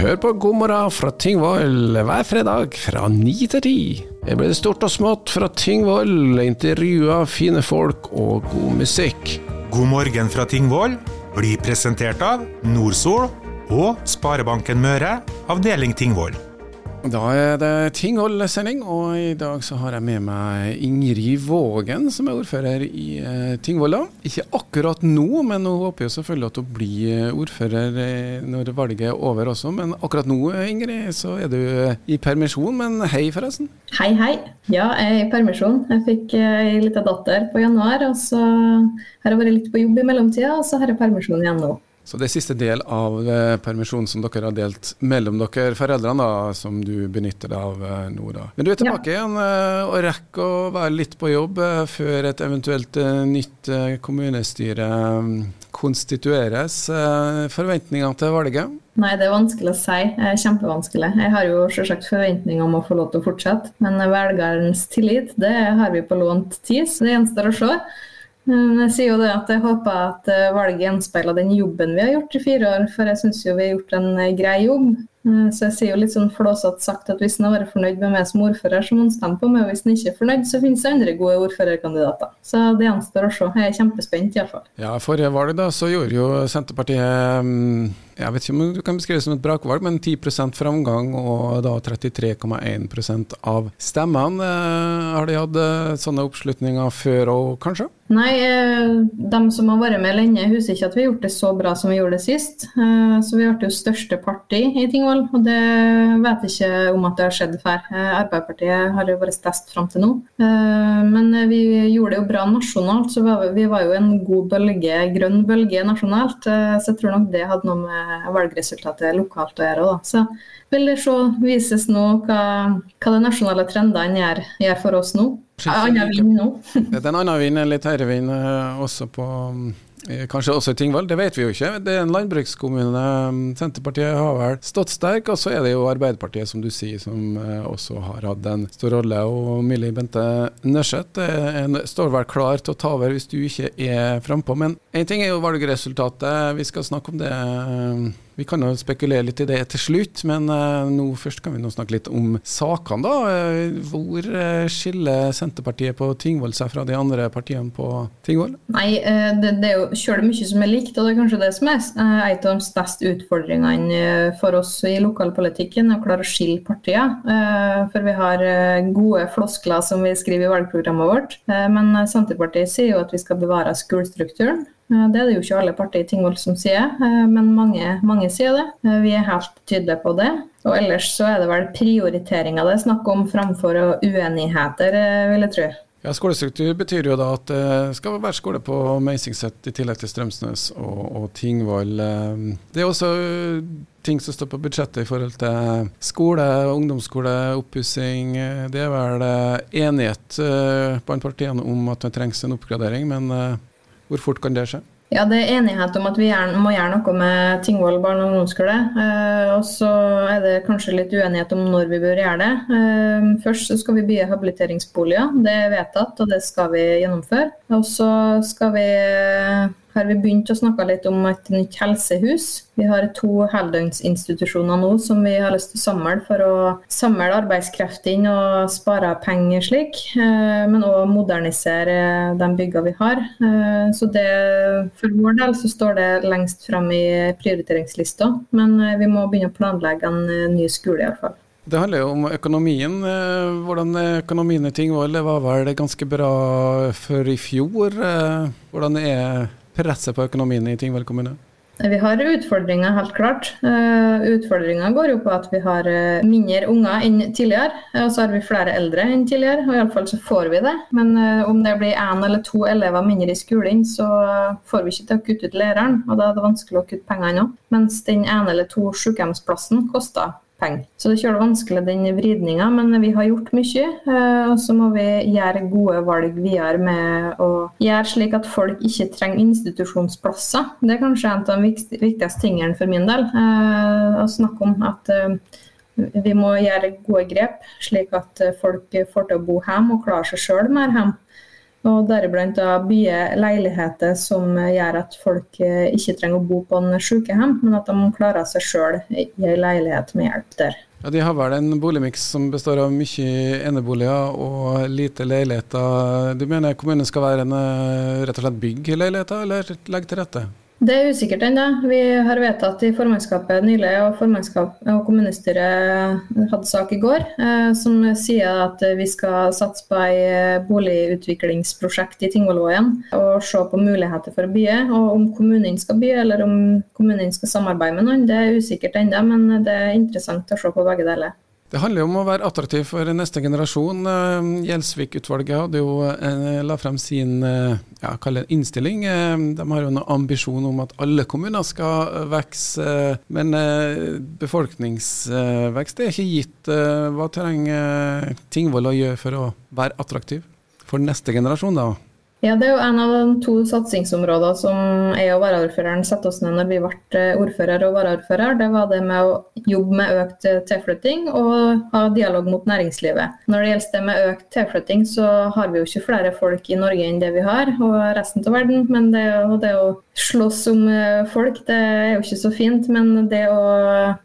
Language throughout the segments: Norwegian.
Hør på God morgen fra Tingvoll hver fredag fra ni til ti. Her blir det stort og smått fra Tingvoll, intervjuer fine folk og god musikk. God morgen fra Tingvoll blir presentert av Nordsol og Sparebanken Møre, avdeling Tingvoll. Da er det Tingvoll-sending, og i dag så har jeg med meg Ingrid Vågen, som er ordfører i eh. Ikke akkurat nå, men hun håper jo selvfølgelig at hun blir ordfører eh, når valget er over også. Men akkurat nå, Ingrid, så er du i permisjon. Men hei, forresten. Hei, hei. Ja, jeg er i permisjon. Jeg fikk ei eh, lita datter på januar, og så har jeg vært litt på jobb i mellomtida, og så har jeg permisjon igjen nå. Så det er siste del av eh, permisjonen som dere har delt mellom dere foreldrene, da, som du benytter deg av eh, nå. da. Men du er tilbake ja. igjen eh, og rekker å være litt på jobb før et eventuelt nytt kommunestyre mm, konstitueres. Forventninger til valget? Nei, det er vanskelig å si. Kjempevanskelig. Jeg har jo selvsagt forventninger om å få lov til å fortsette, men velgerens tillit det har vi på lånt tid, så det gjenstår å se. Jeg sier jo det at jeg håper at eh, valget gjenspeiler den jobben vi har gjort i fire år, for jeg syns jo vi har gjort en eh, grei jobb. Eh, så jeg sier jo litt sånn flåsete sagt at hvis en har vært fornøyd med meg som ordfører, så må en stemme på meg. Og hvis en ikke er fornøyd, så finnes det andre gode ordførerkandidater. Så det gjenstår å se. Jeg er kjempespent iallfall. Ja, forrige valg da, så gjorde jo Senterpartiet mm, jeg vet ikke om du kan beskrive det som et brakvalg, men 10% framgang og da 33,1% av stemmene. Har de hatt sånne oppslutninger før òg, kanskje? Nei, eh, de som har vært med lenge, husker ikke at vi har gjort det så bra som vi gjorde det sist. Eh, så vi ble jo største parti i Tingvoll, og det vet jeg ikke om at det har skjedd før. Eh, Arbeiderpartiet har jo vært størst fram til nå. Men vi gjorde det jo bra nasjonalt, så vi var jo en god bølge, grønn bølge nasjonalt. Så jeg tror nok det hadde noe med valgresultatet lokalt å gjøre. Da. Så vil det se, vises nå hva, hva de nasjonale trendene gjør, gjør for oss nå. Annen vind nå. det er en annen vind, litt høyere vind også på Eh, kanskje også i Tingvoll, det vet vi jo ikke. Det er en landbrukskommune. Senterpartiet har vel stått sterk, og så er det jo Arbeiderpartiet, som du sier, som eh, også har hatt en stor rolle. Og Millie Bente Nørseth står vel klar til å ta over hvis du ikke er frampå. Men én ting er jo valgresultatet, vi skal snakke om det vi kan jo spekulere litt i det til slutt, men uh, nå først kan vi nå snakke litt om sakene, da. Uh, hvor uh, skiller Senterpartiet på Tingvoll seg fra de andre partiene på Tingvoll? Nei, det, det, er jo sjøl mye som er likt, og det er kanskje det som er en av de største utfordringene for oss i lokalpolitikken, å klare å skille partier. For vi har gode floskler som vi skriver i valgprogrammet vårt, men Senterpartiet sier jo at vi skal bevare skolestrukturen. Eh, det er det jo ikke alle partier i Tingvoll som sier, eh, men mange, mange, sier det. Eh, vi er helt tydelige på det. Og ellers så er det vel prioriteringer det er snakk om framfor uenigheter, vil jeg tro. Ja, Skolestruktur betyr jo da at det skal være skole på Meisingset i tillegg til Strømsnes og, og Tingvoll. Det er også ting som står på budsjettet i forhold til skole, ungdomsskole, oppussing. Det er vel enighet blant partiene om at det trengs en oppgradering, men hvor fort kan det skje? Ja, Det er enighet om at vi må gjøre noe med Tingvoll barne- og ungdomsskole. Eh, og så er det kanskje litt uenighet om når vi bør gjøre det. Eh, først så skal vi bygge habiliteringsboliger. Det er vedtatt, og det skal vi gjennomføre. Og så skal vi har vi begynt å snakke litt om et nytt helsehus. Vi har to heldøgnsinstitusjoner nå som vi har lyst til å samle for å samle arbeidskreft inn og spare penger slik. Eh, men òg modernisere de byggene vi har. Eh, så det, for vår del så står det lengst frem i prioriteringslista. Men eh, vi må begynne å planlegge en ny skole iallfall. Det handler jo om økonomien. Hvordan økonomien i Tingvoll var vel ganske bra før i fjor. Hvordan er presset på økonomien i Tingvoll kommune? Vi har utfordringer, helt klart. Uh, Utfordringa går jo på at vi har uh, mindre unger enn tidligere. Og så har vi flere eldre enn tidligere, og iallfall så får vi det. Men om det blir én eller to elever mindre i skolen, så får vi ikke til å kutte ut læreren. Og da er det vanskelig å kutte pengene òg. Mens den ene eller to sykehjemsplassen koster penger. Så det er vanskelig den vridninga, men vi har gjort mye. Eh, og så må vi gjøre gode valg videre med å gjøre slik at folk ikke trenger institusjonsplasser. Det er kanskje en av de viktigste tingene for min del. Eh, å snakke om at eh, vi må gjøre gode grep, slik at folk får til å bo hjemme og klare seg sjøl mer hjemme. Og deriblant da byer, leiligheter som gjør at folk ikke trenger å bo på en sykehjem, men at de klarer seg sjøl i ei leilighet med hjelp der. Ja, De har vel en boligmiks som består av mye eneboliger og lite leiligheter. Du mener kommunen skal være en rett og slett bygg leiligheter, eller legge til rette? Det er usikkert ennå. Vi har vedtatt i formannskapet nylig, og formannskap og kommunestyret hadde sak i går, eh, som sier at vi skal satse på et boligutviklingsprosjekt i Tingvollvågen og se på muligheter for å bye. Og om kommunen skal bye, eller om kommunen skal samarbeide med noen, det er usikkert ennå, men det er interessant å se på begge deler. Det handler jo om å være attraktiv for neste generasjon. Eh, Gjelsvik-utvalget hadde jo eh, la frem sin eh, ja, innstilling. De har jo en ambisjon om at alle kommuner skal vokse. Men befolkningsvekst er ikke gitt. Hva trenger Tingvoll å gjøre for å være attraktiv for neste generasjon, da? Ja, Det er jo en av de to satsingsområdene som jeg og varaordføreren satte oss ned når vi ble eh, ordfører og varaordfører. Det var det med å jobbe med økt eh, tilflytting og ha dialog mot næringslivet. Når det gjelder det med økt tilflytting, så har vi jo ikke flere folk i Norge enn det vi har, og resten av verden. Men det, det å slåss om eh, folk, det er jo ikke så fint. Men det å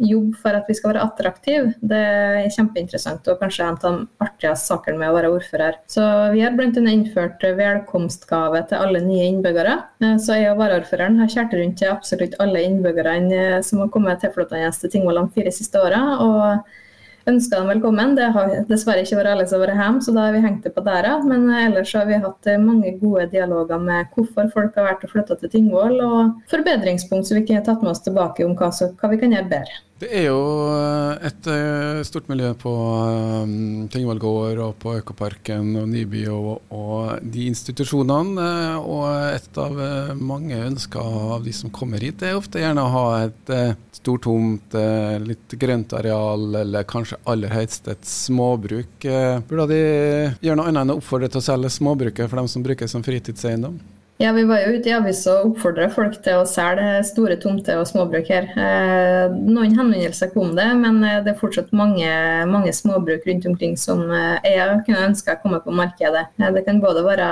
jobbe for at vi skal være attraktive, det er kjempeinteressant og kanskje en av de artigste sakene med å være ordfører. Så vi har bl.a. innført velkommen velkomstgave til alle nye innbyggere. Eh, så jeg og varaordføreren har kjært rundt til absolutt alle innbyggerne eh, som har kommet tilflyttende til Tingvoll de fire siste åra. Og ønska dem velkommen. Det har dessverre ikke vært alle som har vært hjemme, så da har vi hengt det på døra. Men eh, ellers har vi hatt mange gode dialoger med hvorfor folk har vært og flytta til Tingvoll, og forbedringspunkt som vi ikke har tatt med oss tilbake om hva vi kan gjøre bedre. Det er jo eh, et eh, stort miljø på um, Tingvoll gård og på Økoparken og Nyby og, og, de institusjonene. Og et av mange ønsker av de som kommer hit, er ofte gjerne å ha et stortomt, litt grønt areal, eller kanskje aller helst et småbruk. Burde de gjøre noe annet enn å oppfordre til å selge småbruket for dem som bruker som fritidseiendom? Ja, Vi var jo ute i avisa og oppfordra folk til å selge store tomter og småbruk her. Eh, noen henvendelser kom det, men eh, det er fortsatt mange, mange småbruk rundt omkring som eh, jeg kunne ønske komme på markedet. Det kan både være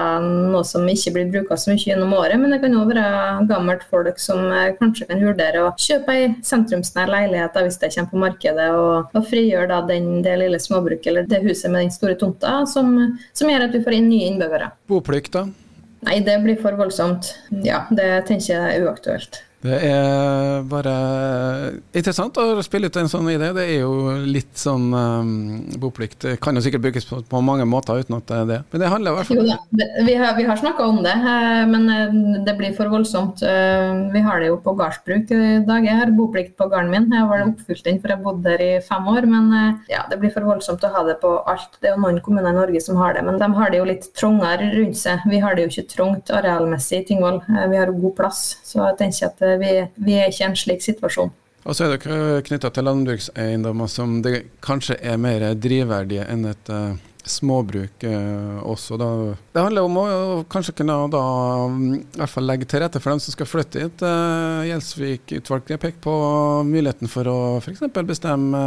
noe som ikke blir bruka så mye gjennom året, men det kan òg være gammelt folk som kanskje kan vurdere å kjøpe ei sentrumsnær leilighet hvis det kommer på markedet, og, og frigjøre da den, det lille småbruket eller det huset med den store tomta, som, som gjør at vi får inn nye innbyggere. Boplikt, da? Nei, det blir for voldsomt. Ja, det tenker jeg er uaktuelt. Det er bare interessant å spille ut en sånn idé. Det er jo litt sånn um, Boplikt det kan jo sikkert brukes på, på, mange måter uten at det er det. Men det handler i hvert fall Jo vi har, vi har snakka om det, eh, men eh, det blir for voldsomt. Eh, vi har det jo på gardsbruk i dag. Jeg har boplikt på gården min. Jeg har oppfylt den for jeg bodde der i fem år. Men ja, det blir for voldsomt å ha det på alt. Det er jo noen kommuner i Norge som har det, men de har det jo litt trangere rundt seg. Vi har det jo ikke trangt arealmessig i Tingvoll. Vi har god plass. Så jeg tenker at vi er ikke en slik situasjon. Og så er det knytta til landbrukseiendommer som det kanskje er mer drivverdige enn et uh, småbruk uh, også. Da. Det handler om å kanskje kunne da, um, i hvert fall legge til rette for dem som skal flytte hit. Uh, Gjelsvik-utvalget peker på muligheten for å f.eks. bestemme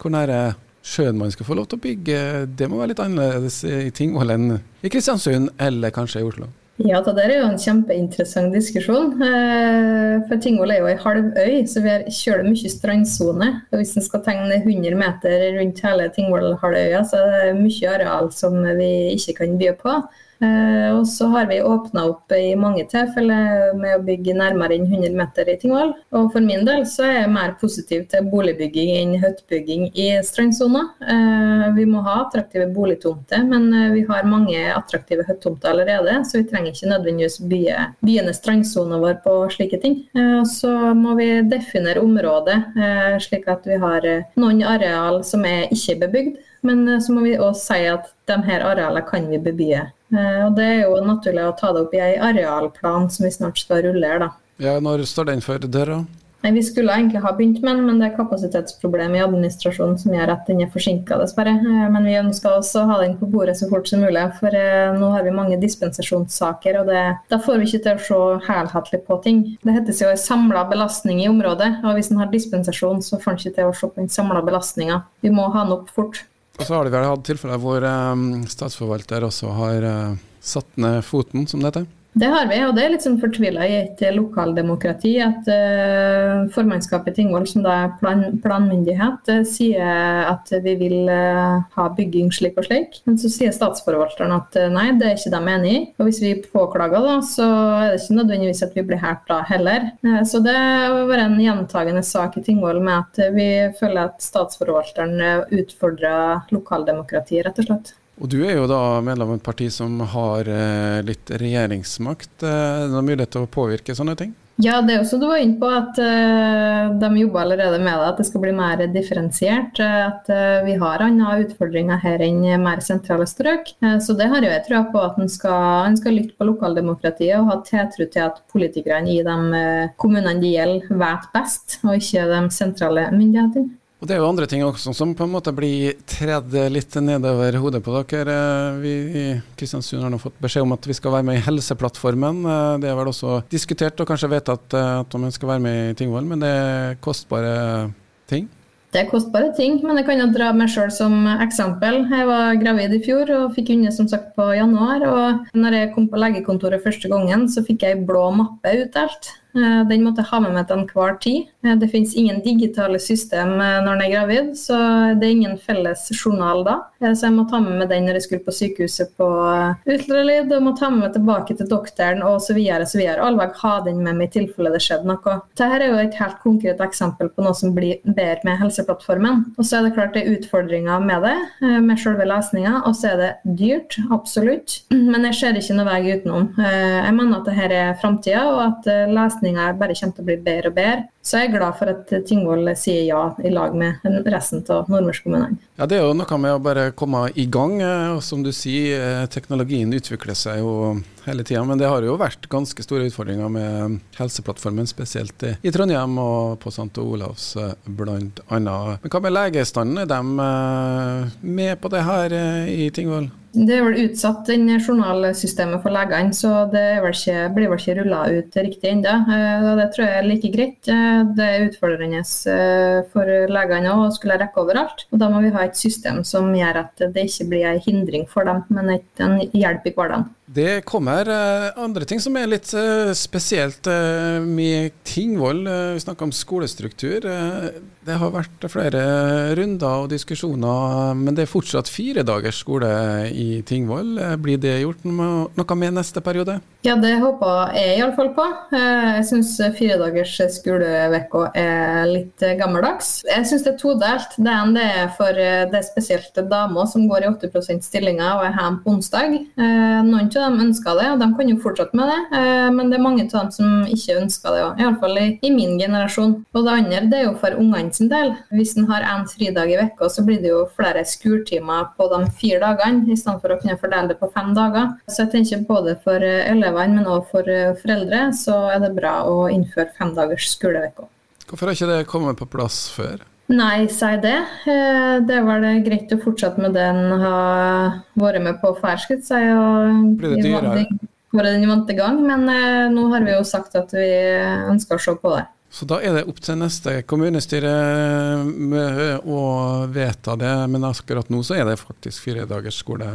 hvor nære sjøen man skal få lov til å bygge. Det må være litt annerledes i Tingvoll enn i Kristiansund eller kanskje i Oslo. Ja, det der er jo en kjempeinteressant diskusjon. Eh, for Tingvoll er jo ei halv øy, så vi har kjører mye strandsone. Og hvis en skal tegne 100 meter rundt hele Tingvoll-halvøya, så er det mye areal som vi ikke kan by på. Eh, og så har vi åpna opp i mange tilfeller med å bygge nærmere enn 100 meter i Tingvoll. Og for min del så er jeg mer positiv til boligbygging enn hyttebygging i strandsona. Eh, vi må ha attraktive boligtomter, men eh, vi har mange attraktive hyttetomter allerede, så vi trenger ikke nødvendigvis bye, byene strandsona vår på slike ting. Så må vi definere området slik at vi har noen areal som er ikke bebygd. Men så må vi også si at de her arealene kan vi bebye. Eh, og Det er jo naturlig å ta det opp i ei arealplan som vi snart skal rullere. da. Ja, Når står den for døra? Vi skulle egentlig ha begynt med den, men det er kapasitetsproblem i administrasjonen som gjør at den er forsinka, dessverre. Eh, men vi ønsker også å ha den på bordet så fort som mulig, for eh, nå har vi mange dispensasjonssaker. og det, Da får vi ikke til å se helhetlig på ting. Det heter jo en samla belastning i området, og hvis en har dispensasjon, så får en ikke til å se på den samla belastninga. Vi må ha den opp fort. Og så har det vel hatt tilfeller hvor um, statsforvalter også har uh, satt ned foten, som det heter? Det har vi, og det er litt sånn fortvila i et lokaldemokrati at uh, formannskapet i Tingvoll, som da er plan, planmyndighet, uh, sier at vi vil uh, ha bygging slik og slik. Men så sier statsforvalteren at nei, det er ikke de enig i. Og hvis vi påklager, da, så er det ikke nødvendigvis at vi blir hært da heller. så det har vært en gjentagende sak i Tingvoll med at vi føler at statsforvalteren utfordrer lokaldemokratiet, rett og slett. Og Du er jo da medlem av et parti som har eh, litt regjeringsmakt. Er det mulighet til å påvirke sånne ting? Ja, det er også du var inne på at uh, de jobber allerede med det, at det skal bli mer differensiert. At uh, vi har andre utfordringer her enn mer sentrale strøk. Uh, så det har jo jeg trua på at en skal, skal, lytte på lokaldemokratiet og ha tiltro til at politikerne i de kommunene det gjelder, vet best, og ikke de sentrale myndighetene. Og Det er jo andre ting også som på en måte blir tredd litt nedover hodet på dere. Vi i Kristiansund har nå fått beskjed om at vi skal være med i Helseplattformen. Det er vel også diskutert og kanskje vedtatt at man skal være med i Tingvoll, men det er kostbare ting? Det er kostbare ting, men jeg kan jo dra meg sjøl som eksempel. Jeg var gravid i fjor og fikk unge som sagt på januar. og når jeg kom på legekontoret første gangen, så fikk jeg blå mappe utdelt. Eh, den måtte jeg ha med meg til enhver tid. Eh, det finnes ingen digitale system eh, når en er gravid, så det er ingen felles journal da. Så jeg må ta med meg den når jeg skulle på sykehuset på ultralyd, og må ta med meg tilbake til doktoren og så videre, så videre. Allveg ha den med meg i tilfelle det skjedde noe. Dette er jo et helt konkret eksempel på noe som blir bedre med Helseplattformen. Og så er det klart det er utfordringer med det, med selve lesninga, og så er det dyrt, absolutt. Men jeg ser ikke noe vei utenom. Jeg mener at dette er framtida, og at lesning løsninga bare kommer til å bli bedre og bedre. Så jeg er glad for at Tingvoll sier ja i lag med resten av nordmørskommunene. Ja, det er jo noe med å bare komme i gang. Og som du sier, eh, teknologien utvikler seg jo hele tida. Men det har jo vært ganske store utfordringer med Helseplattformen, spesielt i Trondheim og på St. Olavs eh, bl.a. Men hva med legestanden, er de eh, med på det her i Tingvoll? Det er vel utsatt den journalsystemet for legene, så det vel ikke, blir vel ikke rulla ut riktig ennå. Eh, det tror jeg er like greit. Det er utfordrende eh, for legene å skulle rekke overalt. Og da må vi ha et system som gjør at det ikke blir en hindring for dem, men en hjelp i hverdagen. Det kommer andre ting som er litt spesielt med Tingvoll. Vi snakker om skolestruktur. Det har vært flere runder og diskusjoner, men det er fortsatt fire dagers skole i Tingvoll. Blir det gjort noe med neste periode? Ja, det håper jeg iallfall på. Jeg syns fire dagers skoleuke er litt gammeldags. Jeg syns det er todelt. Det ene er for det spesielt damer som går i 80 stillinger og er hjemme på onsdag. Noen av dem ønsker det, og de kan jo fortsette med det, men det er mange av dem som ikke ønsker det òg. Iallfall i, i min generasjon. Og det andre det er jo for ungene sin del. Hvis en har én fridag i vekka, så blir det jo flere skoletimer på de fire dagene, i stedet for å kunne fordele det på fem dager. Så jeg tenker både for elevene, men også for eh, foreldre, så er det bra å innføre fem dagers skoleuke. Hvorfor har ikke det kommet på plass før? Nei, si det. Eh, det var det greit å fortsette med det en har vært med på før, skulle jeg si. Blir det dyrere? Vært den vante gang, men eh, nå har vi jo sagt at vi ønsker å se på det. Så da er det opp til neste kommunestyre å vedta det, men akkurat nå så er det faktisk fire dagers skole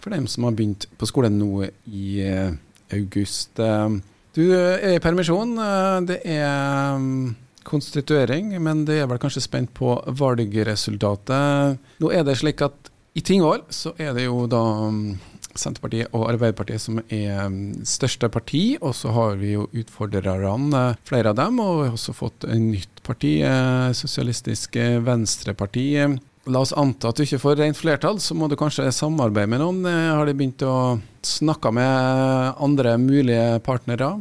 for dem som har begynt på skolen nå i eh, august. Du er i permisjon. Det er mm, konstituering, men det er vel kanskje spent på valgresultatet. Nå er det slik at i Tingvoll så er det jo da mm, Senterpartiet og Arbeiderpartiet som er mm, største parti, og så har vi jo utfordrerne, flere av dem. Og vi har også fått en nytt parti, eh, Sosialistisk Venstreparti. La oss anta at du ikke får rent flertall, så må du kanskje samarbeide med noen. Eh, har de begynt å snakke med andre mulige partnere?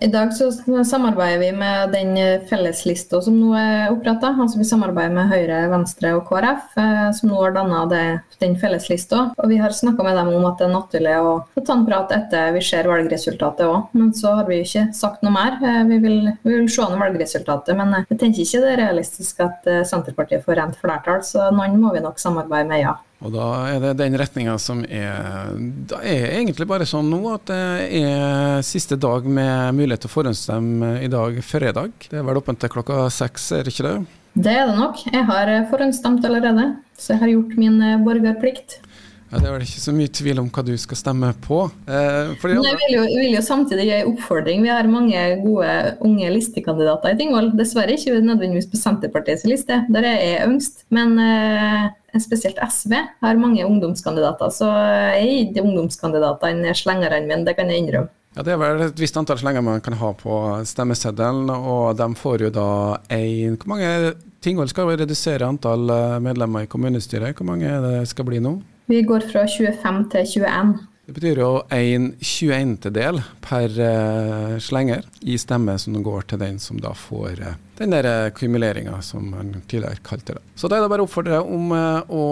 I dag så samarbeider vi med den felleslista som nå er oppretta. Altså vi samarbeider med Høyre, Venstre og KrF, eh, som nå har danna den felleslista. Og vi har snakka med dem om at det er naturlig å ta en prat etter vi ser valgresultatet òg. Men så har vi ikke sagt noe mer. Eh, vi vil, vi vil se an valgresultatet, men jeg tenker ikke det er realistisk at eh, Senterpartiet får rent flertall, så noen må vi nok samarbeide med, ja. Og da er det den retninga som er Da er egentlig bare sånn nå at det er siste dag med mulighet til å forhåndsstemme i dag, fredag. Det er vel åpent til klokka seks, er det ikke det? Det er det nok. Jeg har forhåndsstemt allerede, så jeg har gjort min borgerplikt. Ja, det er vel ikke så mye tvil om hva du skal stemme på. Eh, jeg vil, jo, jeg vil, jo, samtidig gi en oppfordring. Vi har mange gode unge listekandidater i Tingvoll. Dessverre ikke nødvendigvis på Senterpartiets liste, der jeg er yngst. Men eh, spesielt SV har mange ungdomskandidater, så jeg er ikke ungdomskandidatene slengerne mine, det kan jeg innrømme. Ja, Det er vel et visst antall slenger man kan ha på stemmeseddelen, og de får jo da én Hvor mange Tingvoll skal redusere antall eh, medlemmer i kommunestyret? Hvor mange det skal bli nå? Vi går fra 25 til 21. Det betyr jo en 21-del per uh, slenger i stemme som går til den som da får uh, den der kumuleringa som man tidligere kalte det. Så da er det bare å oppfordre deg om å,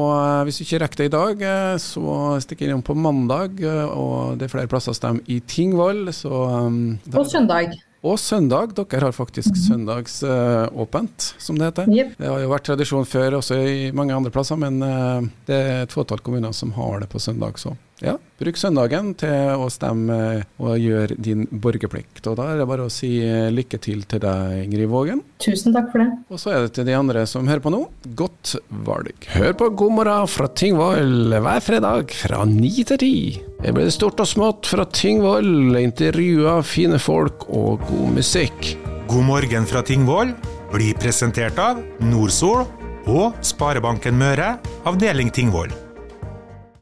hvis du ikke rekker det i dag, så stikk innom på mandag. og det er flere plasser å stemme i Tingvoll. Så, um, og søndag. Og søndag. Dere har faktisk søndagsåpent, uh, som det heter. Yep. Det har jo vært tradisjon før også i mange andre plasser, men uh, det er et fåtall kommuner som har det på søndag. Så ja, bruk søndagen til å stemme og gjøre din borgerplikt. Og da er det bare å si lykke til til deg, Ingrid Vågen. Tusen takk for det. Og så er det til de andre som hører på nå, godt valg. Hør på God morgen fra Tingvoll hver fredag fra ni til ti. Det blir det stort og smått fra Tingvoll, intervjuer fine folk og god musikk. God morgen fra Tingvoll blir presentert av Nordsol og Sparebanken Møre, avdeling Tingvoll.